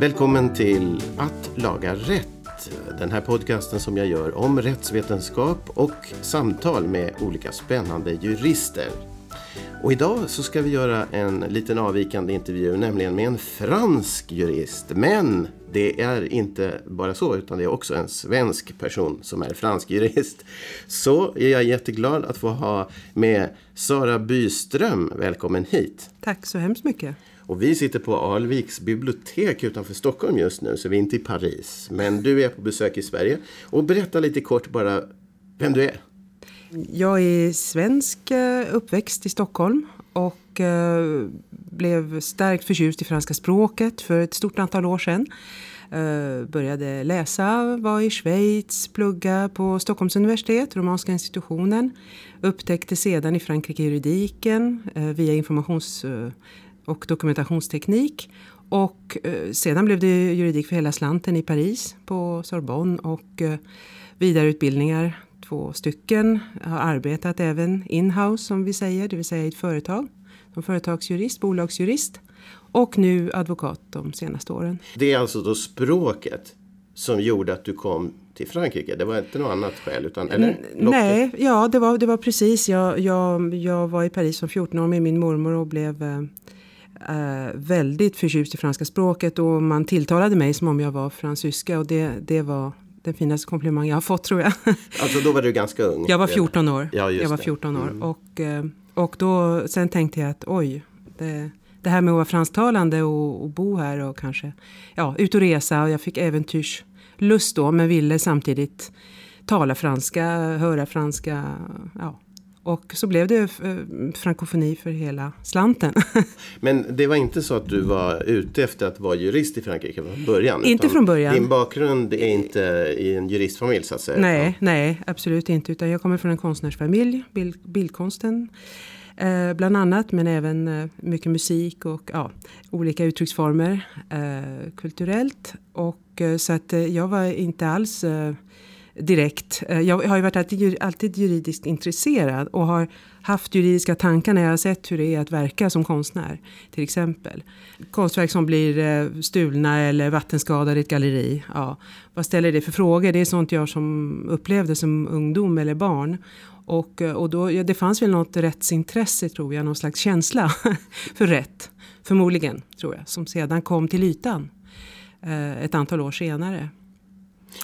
Välkommen till Att laga rätt. Den här podcasten som jag gör om rättsvetenskap och samtal med olika spännande jurister. Och idag så ska vi göra en liten avvikande intervju, nämligen med en fransk jurist. Men det är inte bara så, utan det är också en svensk person som är fransk jurist. Så är jag jätteglad att få ha med Sara Byström. Välkommen hit! Tack så hemskt mycket! Och vi sitter på Alviks bibliotek utanför Stockholm just nu, så vi är inte i Paris. Men du är på besök i Sverige. Och berätta lite kort bara vem du är. Jag är svensk, eh, uppväxt i Stockholm och eh, blev starkt förtjust i franska språket för ett stort antal år sedan. Eh, började läsa, var i Schweiz, plugga på Stockholms universitet, Romanska institutionen. Upptäckte sedan i Frankrike juridiken via informations och dokumentationsteknik. Och sedan blev det juridik för hela slanten i Paris på Sorbonne och vidareutbildningar två stycken. Jag har arbetat även in-house som vi säger, det vill säga i ett företag. Som företagsjurist, bolagsjurist och nu advokat de senaste åren. Det är alltså då språket som gjorde att du kom till Frankrike? Det var inte något annat skäl? Utan, eller? Nej, ja det var, det var precis. Jag, jag, jag var i Paris som 14 år med min mormor och blev äh, väldigt förtjust i franska språket och man tilltalade mig som om jag var fransyska och det, det var den finaste komplimang jag har fått tror jag. Alltså då var du ganska ung? Jag var 14 år. Ja, jag var 14 år. Mm. Och, eh, och då, sen tänkte jag att oj, det, det här med att vara fransktalande och, och, bo här och kanske ja, ut och resa. Och jag fick äventyrslust då men ville samtidigt tala franska, höra franska. Ja, och så blev det eh, frankofoni för hela slanten. Men det var inte så att du var ute efter att vara jurist i Frankrike från början? Inte från början. Din bakgrund är inte i en juristfamilj så att säga? Nej, nej absolut inte. Utan jag kommer från en konstnärsfamilj, bild, bildkonsten. Eh, bland annat, men även eh, mycket musik och ja, olika uttrycksformer eh, kulturellt. Och, eh, så att jag var inte alls direkt. Eh, jag har ju varit alltid, juridiskt intresserad och har haft juridiska tankar när jag har sett hur det är att verka som konstnär. Till exempel. Konstverk som blir eh, stulna eller vattenskadade i ett galleri. Ja, vad ställer det för frågor? Det är sånt jag som upplevde som ungdom eller barn. Och, eh, och då, ja, det fanns väl något rättsintresse tror jag, någon slags känsla för rätt. Förmodligen, tror jag, som sedan kom till ytan ett antal år senare.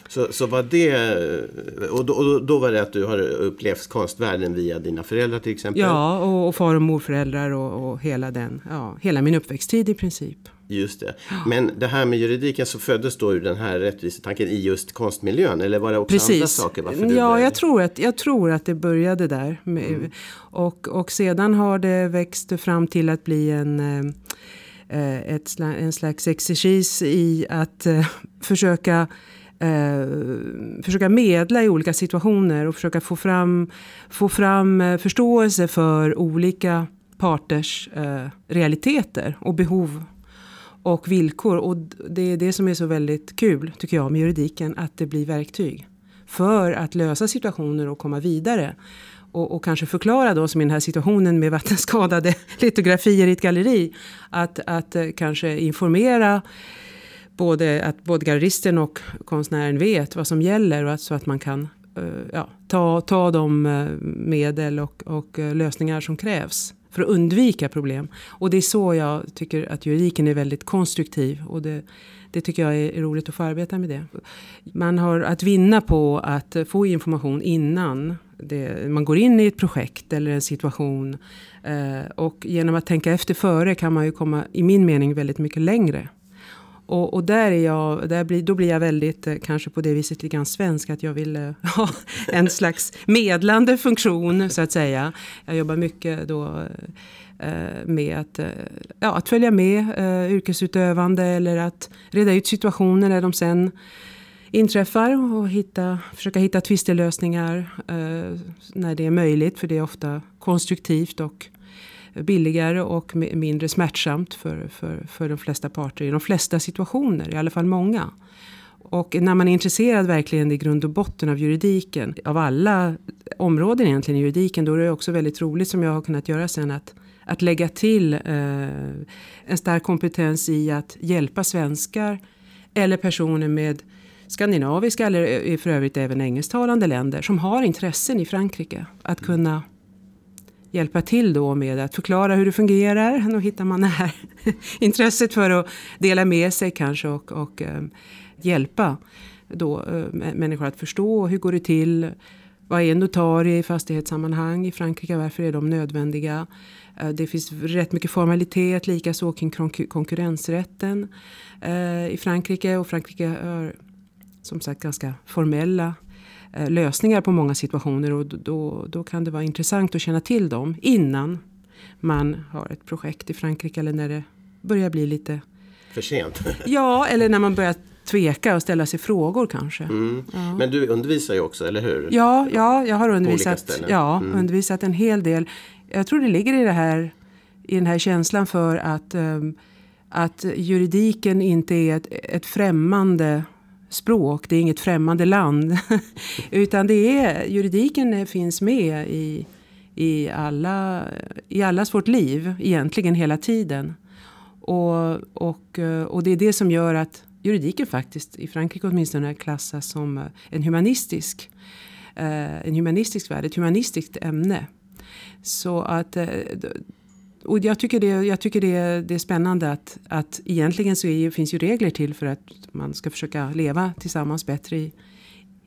Så, så var det, och då, och då var det att du har upplevt konstvärlden via dina föräldrar till exempel? Ja, och, och far och morföräldrar och, och, hela den, ja, hela min uppväxttid i princip. Just det. Men det här med juridiken så föddes då ur den här rättvisetanken i just konstmiljön? Eller var det också Precis. andra saker? Varför ja, jag tror, att, jag tror att det började där. Mm. och, och sedan har det växt fram till att bli en eh, ett, en slags exercis i att eh, försöka eh, försöka medla i olika situationer och försöka få fram, få fram eh, förståelse för olika parters eh, realiteter och behov och villkor. Och det är det som är så väldigt kul, tycker jag, med juridiken, att det blir verktyg för att lösa situationer och komma vidare. Och, och, kanske förklara då som i den här situationen med vattenskadade litografier i ett galleri. Att, att eh, kanske informera både, att både galleristen och konstnären vet vad som gäller och att, så att man kan uh, ja, ta, ta de uh, medel och, och uh, lösningar som krävs för att undvika problem. Och det är så jag tycker att juridiken är väldigt konstruktiv. Och det, det tycker jag är roligt att få arbeta med det. Man har att vinna på att få information innan det, man går in i ett projekt eller en situation. Eh, och genom att tänka efter före kan man ju komma, i min mening, väldigt mycket längre. Och, och, där är jag, där blir, då blir jag väldigt, eh, kanske på det viset lite grann svensk, att jag vill eh, ha en slags medlande funktion så att säga. Jag jobbar mycket då eh, med att, ja, att följa med yrkesutövande eller att reda ut situationer när de sen inträffar och hitta, försöka hitta tvistelösningar när det är möjligt, för det är ofta konstruktivt och billigare och mindre smärtsamt för, för, för de flesta parter i de flesta situationer, i alla fall många. Och när man är intresserad verkligen i grund och botten av juridiken, av alla områden egentligen i juridiken, då är det också väldigt roligt som jag har kunnat göra sen att, att lägga till eh, en stark kompetens i att hjälpa svenskar eller personer med skandinaviska eller eh, för övrigt även engelsktalande länder som har intressen i Frankrike. Att kunna hjälpa till då med att förklara hur det fungerar. Då hittar man det här intresset för att dela med sig kanske och, och eh, hjälpa då, eh, människor att förstå hur går det till. Vad är notarie i fastighetssammanhang i Frankrike? Varför är de nödvändiga? Eh, det finns rätt mycket formalitet, likaså kring konkurrensrätten eh, i Frankrike. Och Frankrike har som sagt ganska formella lösningar på många situationer och då, då kan det vara intressant att känna till dem innan man har ett projekt i Frankrike eller när det börjar bli lite för sent? ja, eller när man börjar tveka och ställa sig frågor kanske. Mm. Ja. Men du undervisar ju också, eller hur? Ja, ja jag har undervisat, ja, mm. undervisat en hel del. Jag tror det ligger i, det här, i den här känslan för att, um, att juridiken inte är ett, ett främmande språk, det är inget främmande land. Utan det är, juridiken finns med i, i, alla, i allas vårt liv egentligen hela tiden. Och, och, eh, och det är det som gör att juridiken faktiskt i Frankrike åtminstone klassas som eh, en humanistisk, eh, en humanistisk värld, ett humanistiskt ämne. Så att och jag tycker, det, jag tycker det, det är spännande att, att egentligen så är, finns ju regler till för att man ska försöka leva tillsammans bättre i,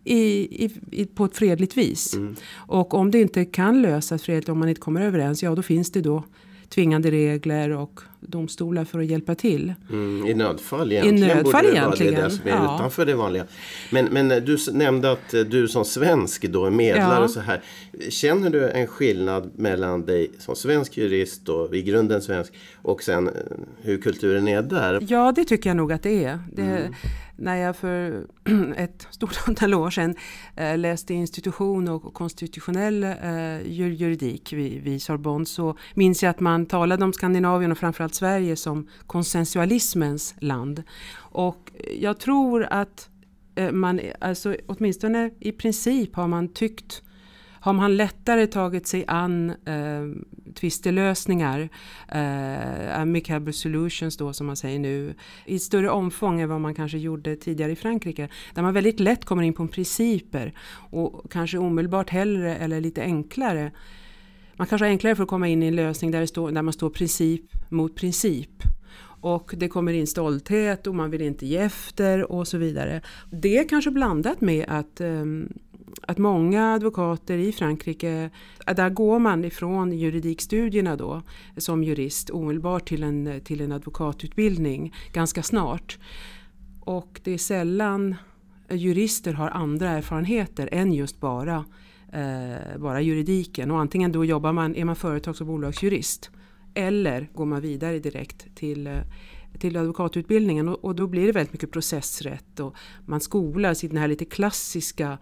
i, i, på ett fredligt vis. Mm. Och om det inte kan lösas fredligt, om man inte kommer överens, ja då finns det då tvingande regler och domstolar för att hjälpa till. Mm, I nödfall egentligen. I nödfall borde det egentligen. Vara det som är ja. utanför det vanliga. Men, men du nämnde att du som svensk då är medlare ja. och så här. Känner du en skillnad mellan dig som svensk jurist och i grunden svensk och sen eh, hur kulturen är där? Ja det tycker jag nog att det är. Det, mm när jag för ett stort antal år sedan eh, läste institution och konstitutionell eh, juridik vid, vid Sorbonne så minns jag att man talade om Skandinavien och framförallt Sverige som konsensualismens land. Och jag tror att eh, man, alltså åtminstone i princip har man tyckt har man lättare tagit sig an eh, tvistelösningar, eh, amicable solutions då som man säger nu, i större omfång än vad man kanske gjorde tidigare i Frankrike. Där man väldigt lätt kommer in på principer och kanske omedelbart hellre eller lite enklare man kanske har enklare för att komma in i en lösning där, det står, där man står princip mot princip. Och det kommer in stolthet och man vill inte ge efter och så vidare. Det är kanske blandat med att ehm, att många advokater i Frankrike, där går man ifrån juridikstudierna då som jurist omedelbart till en, till en advokatutbildning ganska snart. Och det är sällan jurister har andra erfarenheter än just bara, eh, bara juridiken. Och antingen då jobbar man, är man företags och bolagsjurist eller går man vidare direkt till eh, till advokatutbildningen och, och, då blir det väldigt mycket processrätt och man skolas i den här lite klassiska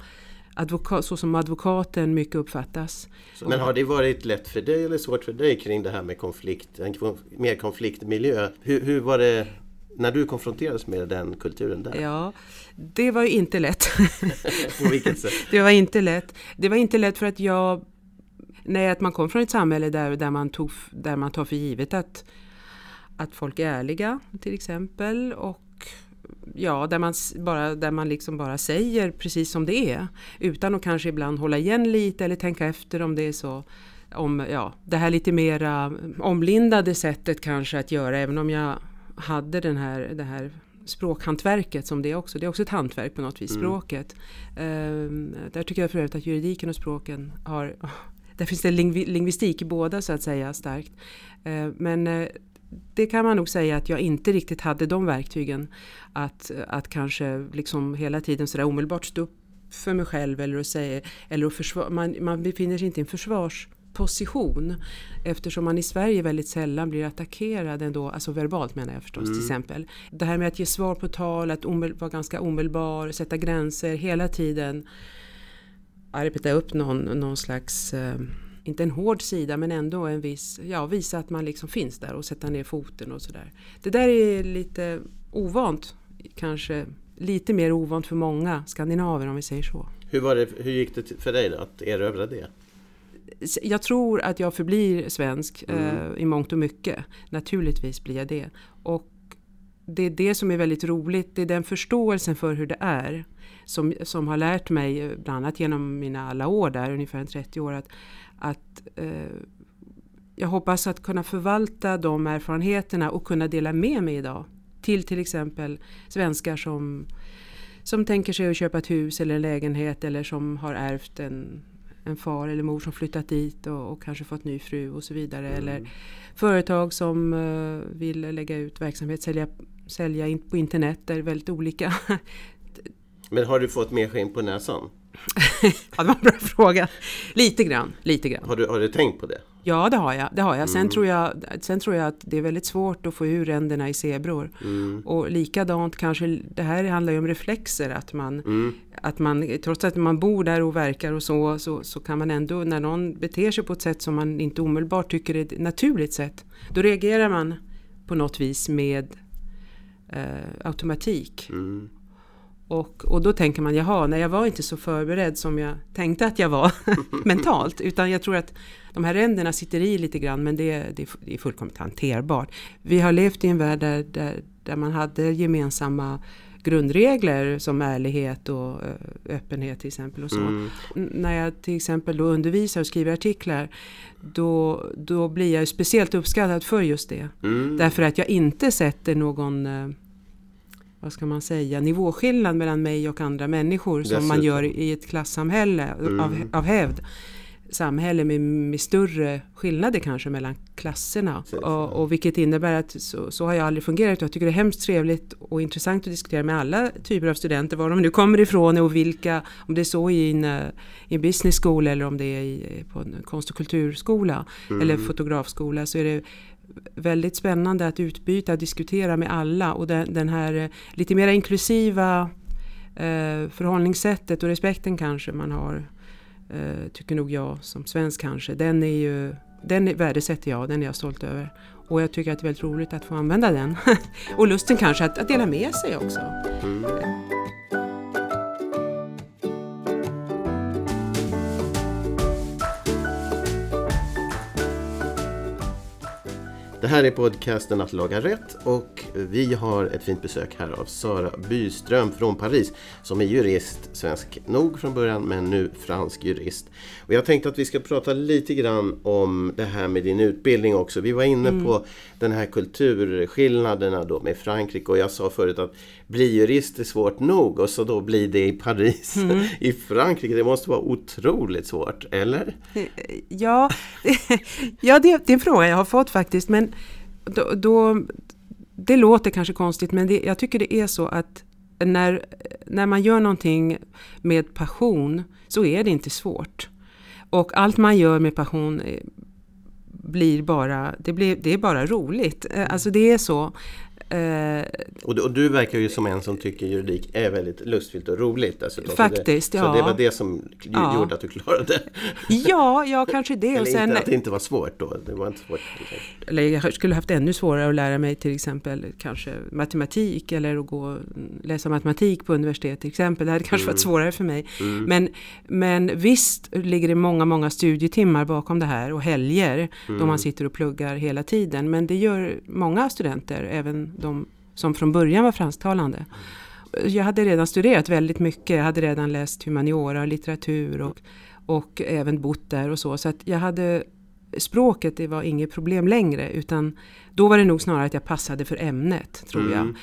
advoka så som advokaten mycket uppfattas. Men har det varit lätt för dig eller svårt för dig kring det här med konflikt, en mer konfliktmiljö? Hur, hur var det när du konfronterades med den kulturen där? Ja, det var ju inte lätt. På vilket sätt? Det var inte lätt. Det var inte lätt för att jag Nej, att man kom från ett samhälle där, där, man, tog, där man tar för givet att, att folk är ärliga till exempel och ja, där man, bara, där man liksom bara säger precis som det är. Utan att kanske ibland hålla igen lite eller tänka efter om det är så. Om ja, det här lite mera omlindade sättet kanske att göra även om jag hade den här, det här språkhantverket som det är också. Det är också ett hantverk på något vis, mm. språket. Um, där tycker jag för övrigt att juridiken och språken har där finns det lingvi lingvistik i båda så att säga starkt. Uh, men uh, det kan man nog säga att jag inte riktigt hade de verktygen. Att, att kanske liksom hela tiden sådär omedelbart stå upp för mig själv eller att säga, eller att försvara, man, man befinner sig inte i en försvarsposition eftersom man i Sverige väldigt sällan blir attackerad ändå, alltså verbalt menar jag förstås mm. till exempel. Det här med att ge svar på tal, att vara ganska omedelbar, sätta gränser hela tiden. Arbeta upp någon, någon slags eh, inte en hård sida men ändå en viss, ja visa att man liksom finns där och sätta ner foten och sådär. Det där är lite ovant, kanske lite mer ovant för många skandinaver om vi säger så. Hur, var det, hur gick det för dig då, att erövra det? Jag tror att jag förblir svensk mm. eh, i mångt och mycket. Naturligtvis blir jag det. Och det är det som är väldigt roligt, det är den förståelsen för hur det är som, som har lärt mig, bland annat genom mina alla år där, ungefär 30 år, att, att eh, jag hoppas att kunna förvalta de erfarenheterna och kunna dela med mig idag till till exempel svenskar som, som tänker sig att köpa ett hus eller en lägenhet eller som har ärvt en, en far eller mor som flyttat dit och, och kanske fått ny fru och så vidare. Mm. Eller företag som uh, vill lägga ut verksamhet, sälja, sälja in på internet. Det är väldigt olika. Men har du fått mer skinn på näsan? ja, det var en bra fråga. Lite grann, lite grann. Har du, har du tänkt på det? Ja, det har jag. Det har jag. Sen, mm. tror jag sen tror jag att det är väldigt svårt att få ur ränderna i zebror. Mm. Och likadant kanske, det här handlar ju om reflexer. Att man, mm. Att man, trots att man bor där och verkar och så, så, så kan man ändå, när någon beter sig på ett sätt som man inte omedelbart tycker är ett naturligt sätt, då reagerar man på något vis med eh, automatik. Mm. Och, och då tänker man, jaha, nej jag var inte så förberedd som jag tänkte att jag var mentalt. Utan jag tror att de här ränderna sitter i lite grann men det, det, det är fullkomligt hanterbart. Vi har levt i en värld där, där, där man hade gemensamma grundregler som ärlighet och öppenhet till exempel. Och så. Mm. När jag till exempel då undervisar och skriver artiklar då, då blir jag speciellt uppskattad för just det. Mm. Därför att jag inte sätter någon vad ska man säga, nivåskillnad mellan mig och andra människor Dessutom. som man gör i ett klassamhälle mm. av, av hävd. Samhälle med, med, större skillnader kanske mellan klasserna. Och, och, vilket innebär att så, så, har jag aldrig fungerat. Jag tycker det är hemskt trevligt och intressant att diskutera med alla typer av studenter. Var de nu kommer ifrån och vilka, om det är så i en, i en business school eller om det är i, på en konst och kulturskola mm. eller fotografskola så är det väldigt spännande att utbyta och diskutera med alla och den, den här eh, lite mer inklusiva eh, förhållningssättet och respekten kanske man har, eh, Eh, tycker nog jag som svensk kanske, den är ju den värdesätter jag, den är jag stolt över. Och jag tycker att det är väldigt roligt att få använda den. och lusten kanske att, att dela med sig också. Mm. Det här är podcasten Att laga rätt och vi har ett fint besök här av Sara Byström från Paris som är jurist, svensk nog från början men nu fransk jurist. Och jag tänkte att vi ska prata lite grann om det här med din utbildning också. Vi var inne mm. på den här kulturskillnaderna då med Frankrike och jag sa förut att bli jurist är svårt nog och så då blir det i Paris, mm. i Frankrike. Det måste vara otroligt svårt, eller? Ja, ja det, det är en fråga jag har fått faktiskt men då, då det låter kanske konstigt men det, jag tycker det är så att när, när man gör någonting med passion så är det inte svårt. Och allt man gör med passion eh, blir bara, det, blir, det är bara roligt. Eh, alltså det är så. Eh, och, du, och, du verkar ju som en som tycker juridik är väldigt lustfyllt och roligt. Alltså, Faktiskt, det, ja. Så det var det som ja. gjorde att du klarade Ja, ja kanske det. Eller och sen, inte att det inte var svårt då. Det var inte svårt. Eller jag skulle haft ännu svårare att lära mig till exempel kanske matematik eller att gå läsa matematik på universitet till exempel. Det hade kanske mm. varit svårare för mig. Mm. Men, men visst ligger det många, många studietimmar bakom det här och helger mm. då man sitter och pluggar hela tiden. Men det gör många studenter, även de som från början var fransktalande. Jag hade redan studerat väldigt mycket. Jag hade redan läst humaniora och litteratur och, och även bott där och så. Så att jag hade språket det var inget problem längre utan då var det nog snarare att jag passade för ämnet tror mm. jag.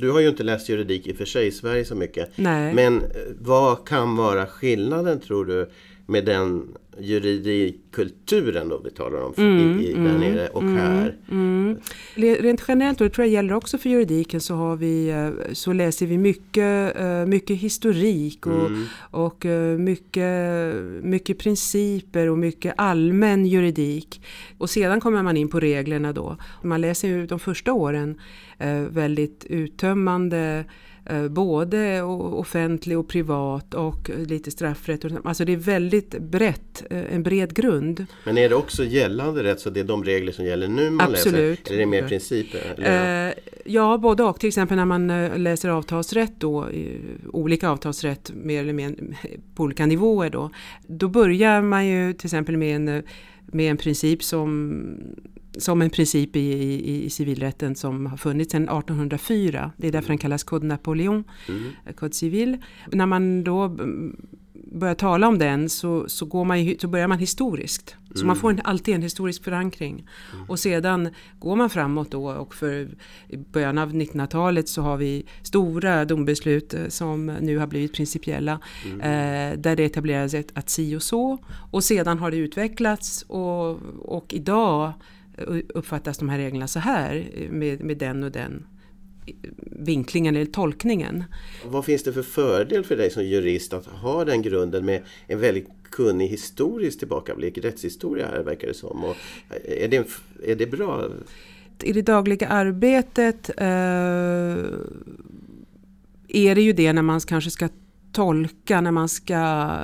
Du har ju inte läst juridik i och för sig i Sverige så mycket. Nej. Men eh, vad kan vara skillnaden tror du med den juridikkulturen då vi talar om mm, i, i, där mm, nere och mm, här. Mm. Rent generellt, och det tror jag gäller också för juridiken, så, har vi, eh, så läser vi mycket, eh, mycket historik och, mm. och eh, mycket, mycket principer och mycket allmän juridik. Och sedan kommer man in på reglerna då. Man läser ju de första åren väldigt uttömmande både offentlig och privat och lite straffrätt. Alltså det är väldigt brett, eh, en bred grund. Men är det också gällande rätt så det är de regler som gäller nu man Absolut. läser? Eller är det mer principer? Eh, ja, både och. Till exempel när man läser avtalsrätt då, olika avtalsrätt mer eller mindre på olika nivåer då. Då börjar man ju till exempel med en, med en princip som som en princip i, i, i, civilrätten som har funnits sedan 1804. Det är därför den kallas Code Napoleon, mm. Code Civil. När man då börjar tala om den så, så, går man, så börjar man historiskt. Så mm. man får en, alltid en historisk förankring. Mm. Och sedan går man framåt då och för i början av 1900-talet så har vi stora dombeslut eh, som nu har blivit principiella. Mm. Eh, där det etablerades ett, att si och så. Och sedan har det utvecklats och, och idag uppfattas de här reglerna så här med, med den och den vinklingen eller tolkningen. Vad finns det för fördel för dig som jurist att ha den grunden med en väldigt kunnig historisk tillbakablick, rättshistoria här verkar det som. Och är, det, är det bra? I det dagliga arbetet eh, är det ju det när man kanske ska tolka, när man ska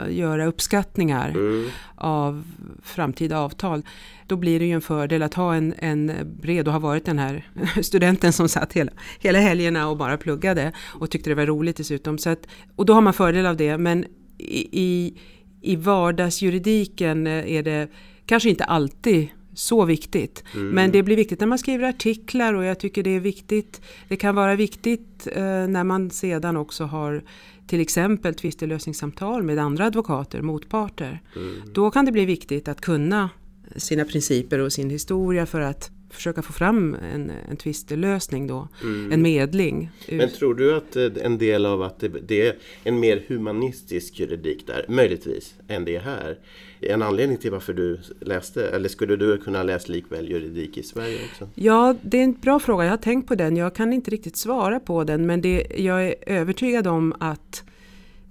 göra uppskattningar mm. av framtida avtal då blir det ju en fördel att ha en, en bred, och har varit den här studenten som satt hela, hela helgerna och bara pluggade och tyckte det var roligt dessutom. Så att, och då har man fördel av det men i, i, i vardagsjuridiken är det kanske inte alltid så viktigt. Mm. Men det blir viktigt när man skriver artiklar och jag tycker det är viktigt. Det kan vara viktigt eh, när man sedan också har till exempel tvistelösningssamtal med andra advokater, motparter. Mm. Då kan det bli viktigt att kunna sina principer och sin historia för att försöka få fram en, en tvistelösning då, mm. en medling. Men tror du att eh, en del av att det, det, är en mer humanistisk juridik där, möjligtvis, än det är här? En anledning till varför du läste, eller skulle du kunna läsa likväl juridik i Sverige också? Ja, det är en bra fråga. Jag har tänkt på den. Jag kan inte riktigt svara på den, men det, jag är övertygad om att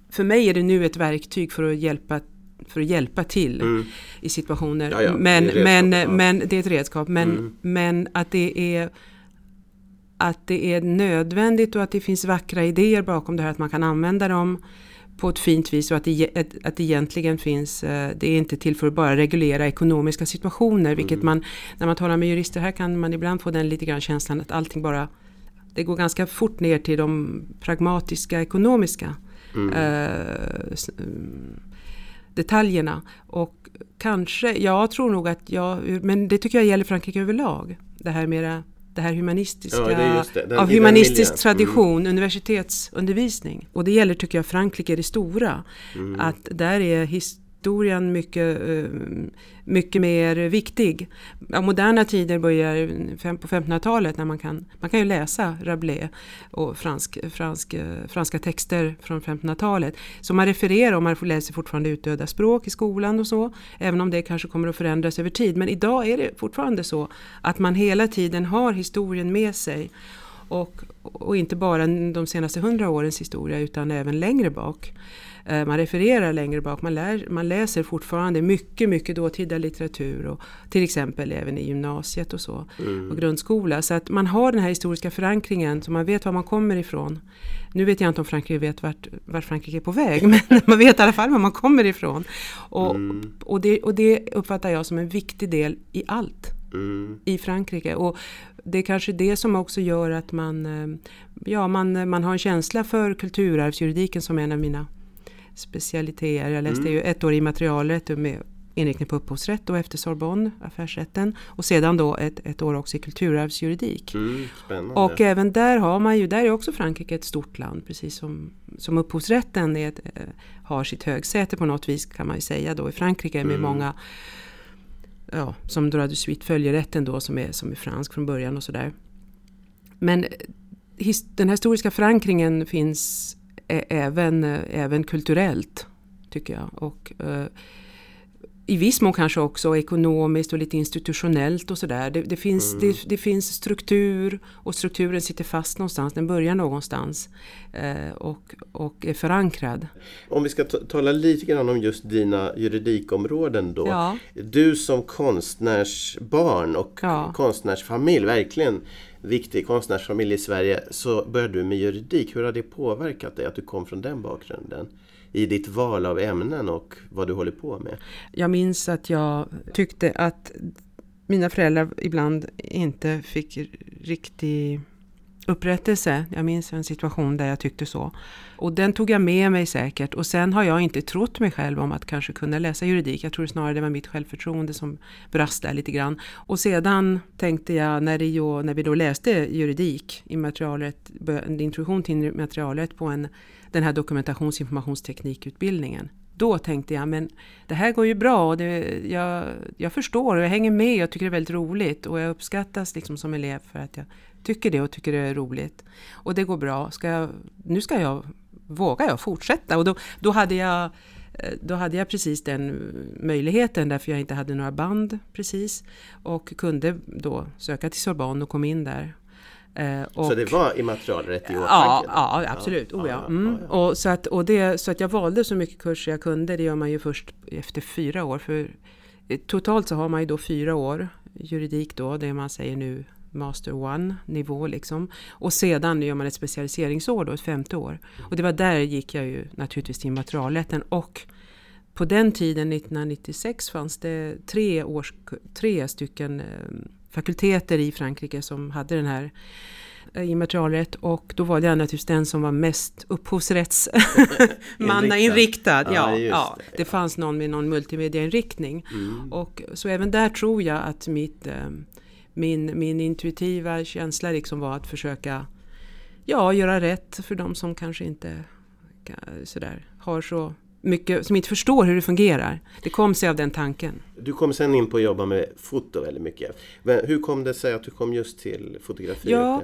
för mig är det nu ett verktyg för att hjälpa för att hjälpa till mm. i situationer. Ja, ja, men, det men, ja. men det är ett redskap. Men, mm. men att det är att det är nödvändigt och att det finns vackra idéer bakom det här. Att man kan använda dem på ett fint vis och att det, att det egentligen finns, eh, det är inte till för att bara reglera ekonomiska situationer. Vilket mm. man, när man talar med jurister här kan man ibland få den lite grann känslan att allting bara, det går ganska fort ner till de pragmatiska ekonomiska mm. eh, detaljerna. Och kanske, jag tror nog att jag, men det tycker jag gäller Frankrike överlag. Det här mera det här humanistiska, ja, det det. av humanistisk tradition, mm. universitetsundervisning. Och det gäller tycker jag Frankrike det stora. Mm. Att där är his, historien mycket, eh, mycket mer viktig. Ja, moderna tider börjar på 1500-talet när man kan, man kan ju läsa Rabelais och fransk, fransk, eh, franska texter från 1500-talet. Så man refererar och man läser fortfarande utdöda språk i skolan och så. Även om det kanske kommer att förändras över tid. Men idag är det fortfarande så att man hela tiden har historien med sig. Och, och inte bara de senaste hundra årens historia utan även längre bak. Eh, man refererar längre bak, man, lär, man läser fortfarande mycket, mycket dåtida litteratur. Och till exempel även i gymnasiet och så. Mm. Och grundskola. Så att man har den här historiska förankringen så man vet var man kommer ifrån. Nu vet jag inte om Frankrike vet vart, vart Frankrike är på väg. Men man vet i alla fall var man kommer ifrån. Och, mm. och, det, och det uppfattar jag som en viktig del i allt. Mm. i Frankrike. Och det är kanske det som också gör att man, eh, ja, man, man har en känsla för kulturarvsjuridiken som en av mina specialiteter. Jag läste mm. ju ett år i materialrätt med inriktning på upphovsrätt och efter Sorbonne, affärsrätten. Och sedan då ett, ett år också i kulturarvsjuridik. Mm, och även där har man ju, där är också Frankrike ett stort land. Precis som, som upphovsrätten är, eh, har sitt högsäte på något vis kan man ju säga då i Frankrike med mm. många ja, som droit de suite följerätten då som är, som är fransk från början och sådär. Men his, den historiska förankringen finns även, även kulturellt tycker jag. Och, i viss mån kanske också ekonomiskt och lite institutionellt och sådär. Det, det, finns, mm. det, det, finns struktur och strukturen sitter fast någonstans, den börjar någonstans eh, och, och är förankrad. Om vi ska tala lite grann om just dina juridikområden då. Ja. Du som konstnärsbarn och ja. konstnärsfamilj, verkligen viktig konstnärsfamilj i Sverige så började du med juridik. Hur har det påverkat dig att du kom från den bakgrunden? I ditt val av ämnen och vad du håller på med? Jag minns att jag tyckte att mina föräldrar ibland inte fick riktig upprättelse. Jag minns en situation där jag tyckte så. Och den tog jag med mig säkert. Och sen har jag inte trott mig själv om att kanske kunna läsa juridik. Jag tror snarare det var mitt självförtroende som brast där lite grann. Och sedan tänkte jag när, det när vi då läste juridik, immaterialrätt, en introduktion till immaterialrätt på en, den här dokumentationsinformationsteknikutbildningen. Då tänkte jag, men det här går ju bra och det, jag, jag förstår och jag hänger med. Jag tycker det är väldigt roligt och jag uppskattas liksom som elev för att jag tycker det och tycker det är roligt. Och det går bra. Ska jag, nu ska jag, vågar jag fortsätta? Och då, då, hade jag, då hade jag precis den möjligheten därför jag inte hade några band precis. Och kunde då söka till Sorbonne och kom in där. Och, så det var immaterialrätt i åtanke? Ja, ja absolut. Ja, oh, ja. Mm. Och så, att, och det, så att jag valde så mycket kurser jag kunde. Det gör man ju först efter fyra år. För totalt så har man ju då fyra år juridik då, det man säger nu Master One nivå liksom. Och sedan gör man ett specialiseringsår då, ett femte år. Och det var där gick jag ju naturligtvis till immaterialrätten och på den tiden, 1996, fanns det tre, års, tre stycken eh, fakulteter i Frankrike som hade den här eh, immaterialrätt och då var jag naturligtvis den som var mest upphovsrättsmannainriktad. ja, ja, ja, det. det fanns någon med någon multimediainriktning. Mm. Och, så även där tror jag att mitt eh, min, min intuitiva känsla liksom var att försöka ja, göra rätt för de som kanske inte sådär, har så mycket, som inte förstår hur det fungerar. Det kom sig av den tanken. Du kom sen in på att jobba med foto väldigt mycket. Men hur kom det sig att du kom just till fotografi? Ja,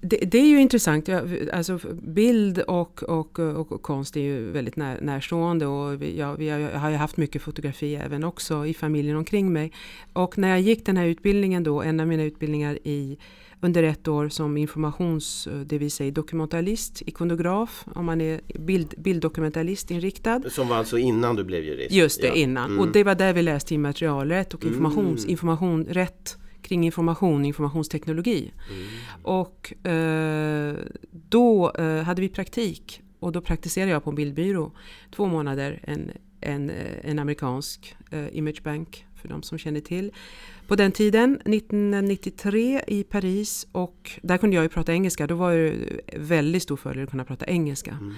det, det, är ju intressant. Alltså, bild och, och, och, konst är ju väldigt när, närstående och vi, ja, vi har, jag har ju haft mycket fotografi även också i familjen omkring mig. Och när jag gick den här utbildningen då, en av mina utbildningar i under ett år som informations, det vill säga dokumentalist, ikonograf, om man är bild, bilddokumentalist inriktad. Som var alltså innan du blev jurist? Just det, ja. innan. Mm. Och det var där vi läste immaterialrätt och informations, mm. informationrätt kring information, informationsteknologi. Mm. Och eh, då eh, hade vi praktik och då praktiserade jag på en bildbyrå två månader, en, en, en amerikansk eh, imagebank för de som känner till. På den tiden, 1993 i Paris och där kunde jag ju prata engelska, då var det väldigt stor fördel att kunna prata engelska. Mm.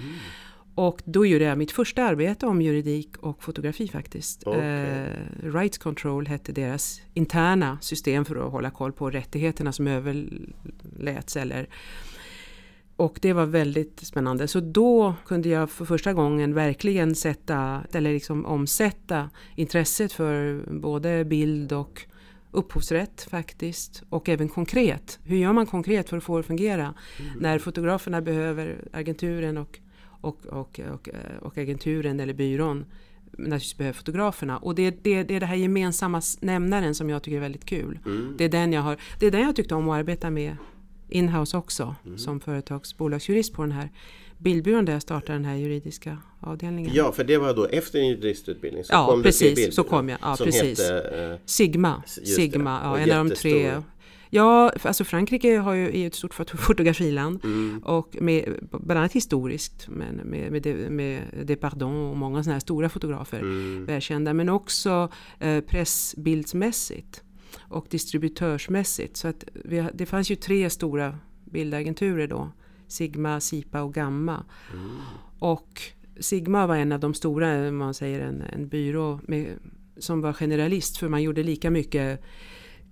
Och då gjorde jag mitt första arbete om juridik och fotografi faktiskt. Okay. Eh, Rights Control hette deras interna system för att hålla koll på rättigheterna som överläts. Eller, och det var väldigt spännande. Så då kunde jag för första gången verkligen sätta, eller liksom omsätta intresset för både bild och upphovsrätt faktiskt. Och även konkret. Hur gör man konkret för att få det att fungera? Mm. När fotograferna behöver agenturen och och, och, och, och agenturen eller byrån naturligtvis behöver fotograferna. Och det, det, det är det här gemensamma nämnaren som jag tycker är väldigt kul. Mm. Det, är den jag har, det är den jag tyckte om att arbeta med inhouse också mm. som företagsbolagsjurist på den här bildbyrån där jag startade den här juridiska avdelningen. Ja, för det var då efter din juristutbildning? Så ja, kom precis. Så kom jag. Ja, precis. Hette, uh, Sigma. Sigma, ja, en av de tre Ja, alltså Frankrike har ju, är ett stort fotografiland mm. och med, bland annat historiskt men med, med, de, med Depardon och många sådana här stora fotografer mm. välkända men också eh, pressbildsmässigt och distributörsmässigt. Så att vi, det fanns ju tre stora bildagenturer då. Sigma, Sipa och Gamma. Mm. Och Sigma var en av de stora, man säger en, en byrå med, som var generalist för man gjorde lika mycket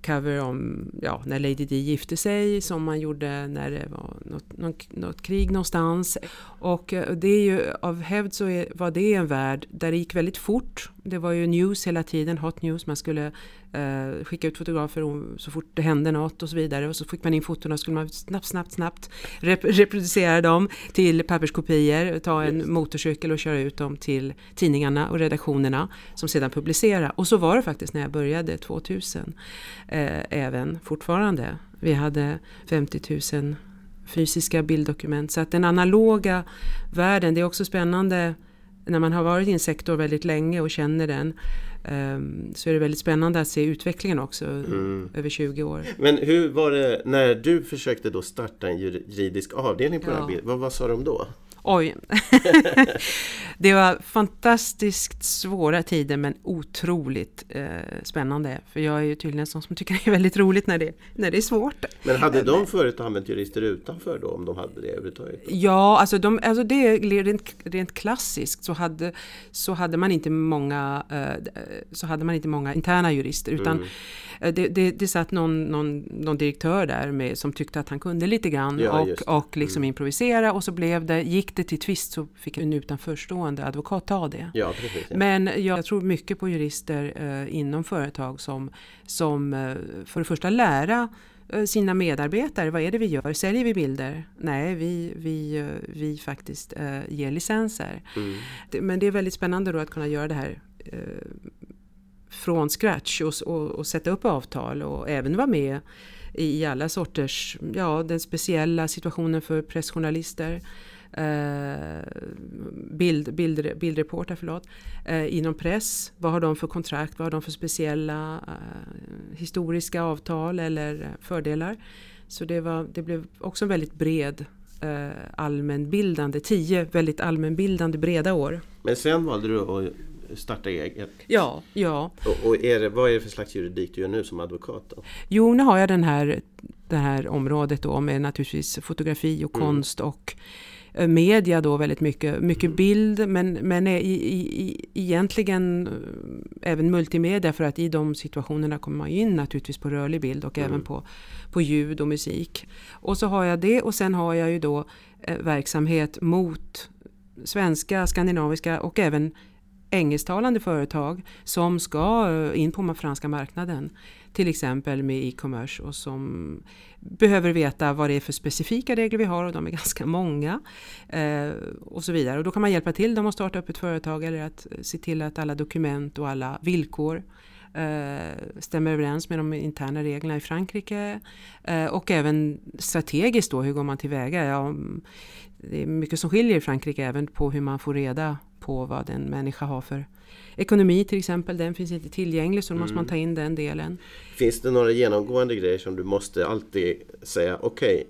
cover om ja, när Lady Di gifte sig som man gjorde när det var något, något, något krig någonstans. Och eh, det är ju, av hävd så är, var det en värld där det gick väldigt fort. Det var ju news hela tiden, hot news. Man skulle eh, skicka ut fotografer så fort det hände något och så vidare. Och så fick man in fotona och skulle man snabbt, snabbt, snabbt rep reproducera dem till papperskopior, ta en yes. motorcykel och köra ut dem till tidningarna och redaktionerna som sedan publicerade. Och så var det faktiskt när jag började 2000 eh, även fortfarande. Vi hade 50 000 fysiska bilddokument. Så att den analoga världen, det är också spännande när man har varit i en sektor väldigt länge och känner den um, så är det väldigt spännande att se utvecklingen också mm. över 20 år. Men hur var det när du försökte då starta en juridisk avdelning på ja. den här bilden? Vad, vad sa de då? Oj! det var fantastiskt svåra tider men otroligt eh, spännande. För jag är ju tydligen en sån som tycker det är väldigt roligt när det, när det är svårt. Men hade de förut använt jurister utanför då om de hade det överhuvudtaget? Ja, alltså, de, alltså det är rent, rent klassiskt så hade, så hade man inte många eh, så hade man inte många interna jurister utan mm. Eh, det, det, det satt någon, någon, någon direktör där med, som tyckte att han kunde lite grann ja, och, och liksom mm. improvisera och så blev det, gick det till tvist så fick en utanförstående advokat ta det. Ja, precis, ja. Men jag tror mycket på jurister eh, inom företag som, som eh, för det första lära eh, sina medarbetare, vad är det vi gör? Säljer vi bilder? Nej, vi, vi, eh, vi faktiskt eh, ger licenser. Mm. Men det är väldigt spännande då att kunna göra det här eh, från scratch och, och, och, sätta upp avtal och även vara med i alla sorters, ja den speciella situationen för pressjournalister. Eh, bild, bild, bildreporter förlåt, eh, inom press. Vad har de för kontrakt? Vad har de för speciella eh, historiska avtal eller fördelar? Så det, var, det blev också en väldigt bred eh, allmänbildande, tio väldigt allmänbildande breda år. Men sen valde du att starta eget? Ja, ja. Och, och är det, vad är det för slags juridik du gör nu som advokat? Då? Jo, nu har jag den här, det här området då med naturligtvis fotografi och mm. konst och eh, media då väldigt mycket, mycket mm. bild men, men i, i, i, egentligen eh, även multimedia för att i de situationerna kommer man in naturligtvis på rörlig bild och mm. även på, på ljud och musik. Och så har jag det och sen har jag ju då eh, verksamhet mot svenska, skandinaviska och även engelsktalande företag som ska eh, in på franska marknaden. Till exempel med e-commerce och som behöver veta vad det är för specifika regler vi har och de är ganska många. Eh, och så vidare. Och då kan man hjälpa till dem att starta upp ett företag eller att eh, se till att alla dokument och alla villkor eh, stämmer överens med de interna reglerna i Frankrike. Eh, och även strategiskt då, hur går man tillväga? Ja, mm, det är mycket som skiljer i Frankrike även på hur man får reda på vad en människa har för ekonomi till exempel. Den finns inte tillgänglig så då måste man ta in den delen. Finns det några genomgående grejer som du måste alltid säga okej, okay,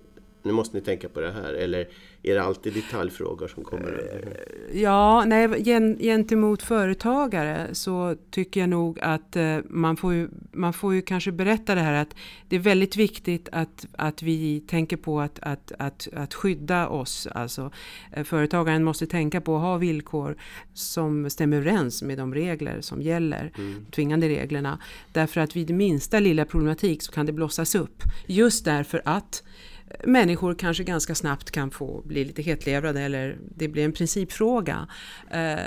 nu måste ni tänka på det här eller är det alltid detaljfrågor som kommer? Ja, nej, gentemot företagare så tycker jag nog att eh, man får, ju, man får ju kanske berätta det här att det är väldigt viktigt att, att vi tänker på att, att, att, att skydda oss. Alltså, eh, företagaren måste tänka på att ha villkor som stämmer överens med de regler som gäller, mm. tvingande reglerna. Därför att vid minsta lilla problematik så kan det blossas upp. Just därför att människor kanske ganska snabbt kan få bli lite hetlevrade eller det blir en principfråga. Eh,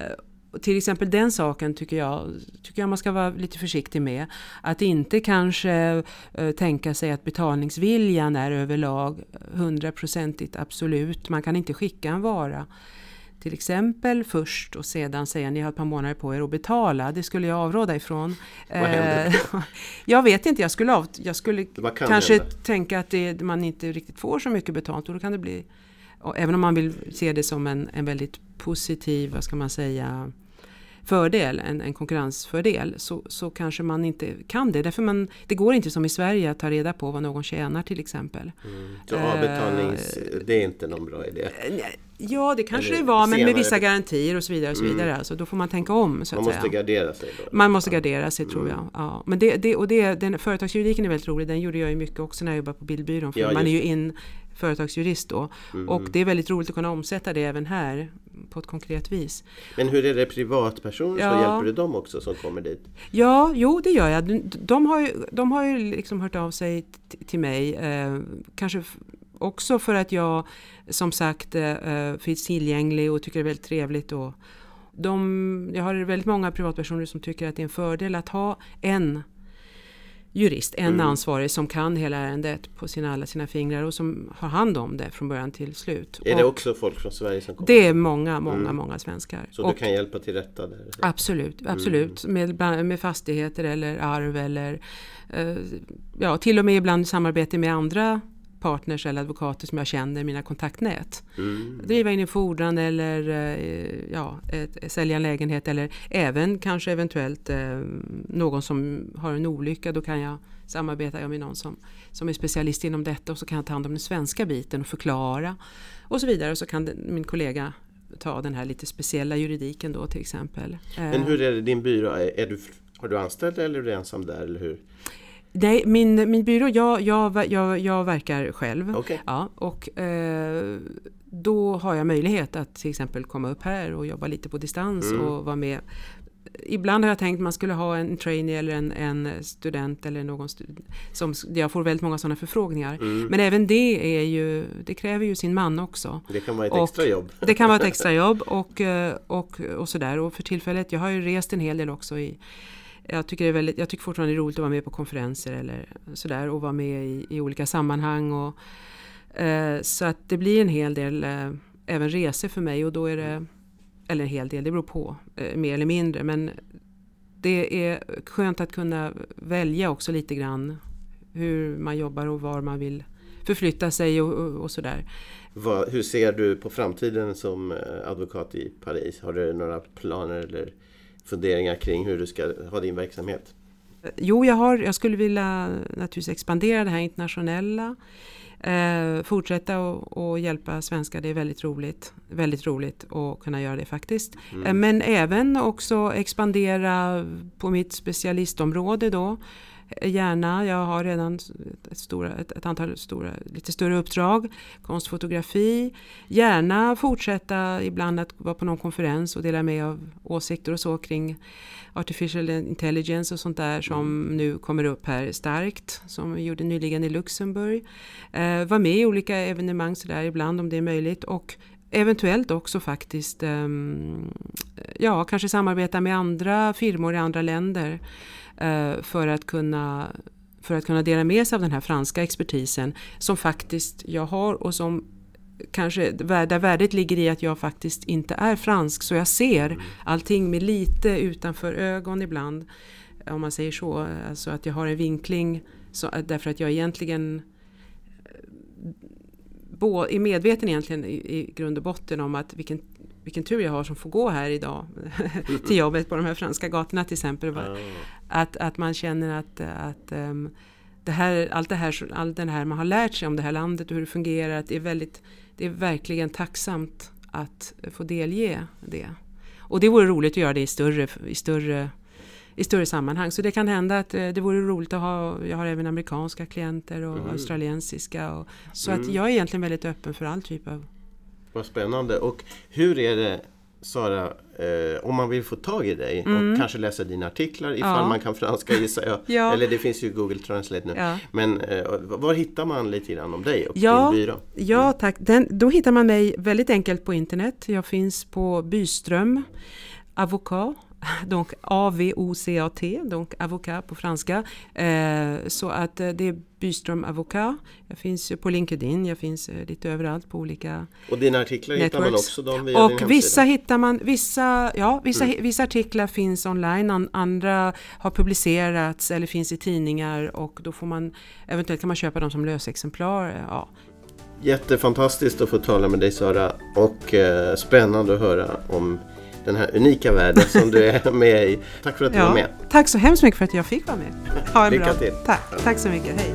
till exempel den saken tycker jag, tycker jag man ska vara lite försiktig med. Att inte kanske eh, tänka sig att betalningsviljan är överlag hundraprocentigt absolut. Man kan inte skicka en vara till exempel först och sedan säga ni har ett par månader på er att betala. Det skulle jag avråda ifrån. Vad händer eh, jag vet inte, jag skulle, av, jag skulle kanske hända? tänka att det, man inte riktigt får så mycket betalt och då kan det bli Även om man vill se det som en, en väldigt positiv, vad ska man säga, fördel, en, en konkurrensfördel, så, så kanske man inte kan det. Därför man, det går inte som i Sverige att ta reda på vad någon tjänar till exempel. Mm. Så avbetalnings, uh, det är inte någon bra idé? Eh, ja, det kanske Eller det var, men med vissa garantier och så vidare. Och så mm. vidare. Alltså, då får man tänka om. Så man måste säga. gardera sig? Då. Man måste gardera sig tror jag. Mm. Ja. Men det, det, och det, den, företagsjuridiken är väldigt rolig. Den gjorde jag ju mycket också när jag jobbade på Bildbyrån. För ja, man är ju in företagsjurist då. Mm. Och det är väldigt roligt att kunna omsätta det även här på ett konkret vis. Men hur är det privatpersoner? Ja. Så hjälper du dem också som kommer dit? Ja, jo det gör jag. De har ju, de har ju liksom hört av sig till mig. Eh, kanske också för att jag som sagt eh, finns tillgänglig och tycker det är väldigt trevligt. Och de, jag har väldigt många privatpersoner som tycker att det är en fördel att ha en jurist, en mm. ansvarig som kan hela ärendet på sina, alla sina fingrar och som har hand om det från början till slut. Är det också folk från Sverige som kommer? Det är många, många, mm. många svenskar. Så och, du kan hjälpa till rätta? Där? Absolut, absolut. Mm. Med, med fastigheter eller arv eller eh, ja, till och med ibland samarbete med andra partners eller advokater som jag känner, mina kontaktnät. Mm. Driva in en fordran eller eh, ja, sälja en lägenhet eller även kanske eventuellt eh, någon som har en olycka. Då kan jag samarbeta med någon som, som är specialist inom detta och så kan jag ta hand om den svenska biten och förklara och så vidare. Och så kan min kollega ta den här lite speciella juridiken då till exempel. Men hur är det din byrå? Är, du, har du anställda eller är du ensam där? Eller hur? Nej, min, min byrå, jag, jag, jag, jag verkar själv. Okay. Ja, och eh, då har jag möjlighet att till exempel komma upp här och jobba lite på distans mm. och vara med. Ibland har jag tänkt att man skulle ha en trainee eller en, en student eller någon stud som Jag får väldigt många sådana förfrågningar. Mm. Men även det är ju, det kräver ju sin man också. Det kan vara ett och extra jobb. Det kan vara ett extra jobb och, eh, och, och sådär. Och för tillfället, jag har ju rest en hel del också i jag tycker, det är väldigt, jag tycker fortfarande det är roligt att vara med på konferenser eller sådär och vara med i, i olika sammanhang. Och, eh, så att det blir en hel del eh, även resor för mig och då är det, eller en hel del, det beror på, eh, mer eller mindre. Men det är skönt att kunna välja också lite grann hur man jobbar och var man vill förflytta sig och, och, och sådär. Vad, hur ser du på framtiden som eh, advokat i Paris? Har du några planer eller funderingar kring hur du ska ha din verksamhet? Jo, jag, har, jag skulle vilja naturligtvis expandera det här internationella. Eh, fortsätta och, och, hjälpa svenskar, det är väldigt roligt. Väldigt roligt att kunna göra det faktiskt. Mm. Eh, men även också expandera på mitt specialistområde då. Gärna, jag har redan ett, stora, ett, ett, antal stora, lite större uppdrag. Konstfotografi. Gärna fortsätta ibland att vara på någon konferens och dela med av åsikter och så kring artificial intelligence och sånt där som mm. nu kommer upp här starkt. Som vi gjorde nyligen i Luxemburg. Eh, var med i olika evenemang sådär ibland om det är möjligt. Och eventuellt också faktiskt um, ja, kanske samarbeta med andra firmor i andra länder Eh, för att kunna för att kunna dela med sig av den här franska expertisen som faktiskt jag har och som kanske där värdet ligger i att jag faktiskt inte är fransk så jag ser mm. allting med lite utanför ögon ibland. Om man säger så, alltså att jag har en vinkling så, därför att jag egentligen är medveten egentligen i, i grund och botten om att vilken vilken tur jag har som får gå här idag till jobbet på de här franska gatorna till exempel. Att, att man känner att, att um, det här, allt, det här, allt det här man har lärt sig om det här landet och hur det fungerar, att det är, väldigt, det är verkligen tacksamt att få delge det. Och det vore roligt att göra det i större, i större, i större sammanhang. Så det kan hända att eh, det vore roligt att ha, jag har även amerikanska klienter och mm. australiensiska. Och, så mm. att jag är egentligen väldigt öppen för all typ av vad spännande. Och hur är det Sara, eh, om man vill få tag i dig mm. och kanske läsa dina artiklar ifall ja. man kan franska gissar jag. ja. Eller det finns ju Google Translate nu. Ja. Men eh, var hittar man lite grann om dig och ja. din byrå? Ja tack, Den, då hittar man mig väldigt enkelt på internet. Jag finns på Byström Avocat donc A-V-O-C-A-T, donc avocat på franska. Eh, så att eh, det är Byström Avocat. Jag finns på LinkedIn, jag finns eh, lite överallt på olika Och dina artiklar networks. hittar man också de via Och vissa hittar man, vissa, ja, vissa, mm. vissa artiklar finns online, an, andra har publicerats eller finns i tidningar och då får man eventuellt kan man köpa dem som lösexemplar. Ja. Jättefantastiskt att få tala med dig Sara och eh, spännande att höra om den här unika världen som du är med i. Tack för att du ja, var med. Tack så hemskt mycket för att jag fick vara med. Ha en Lycka bra. till. Tack, tack så mycket. Hej.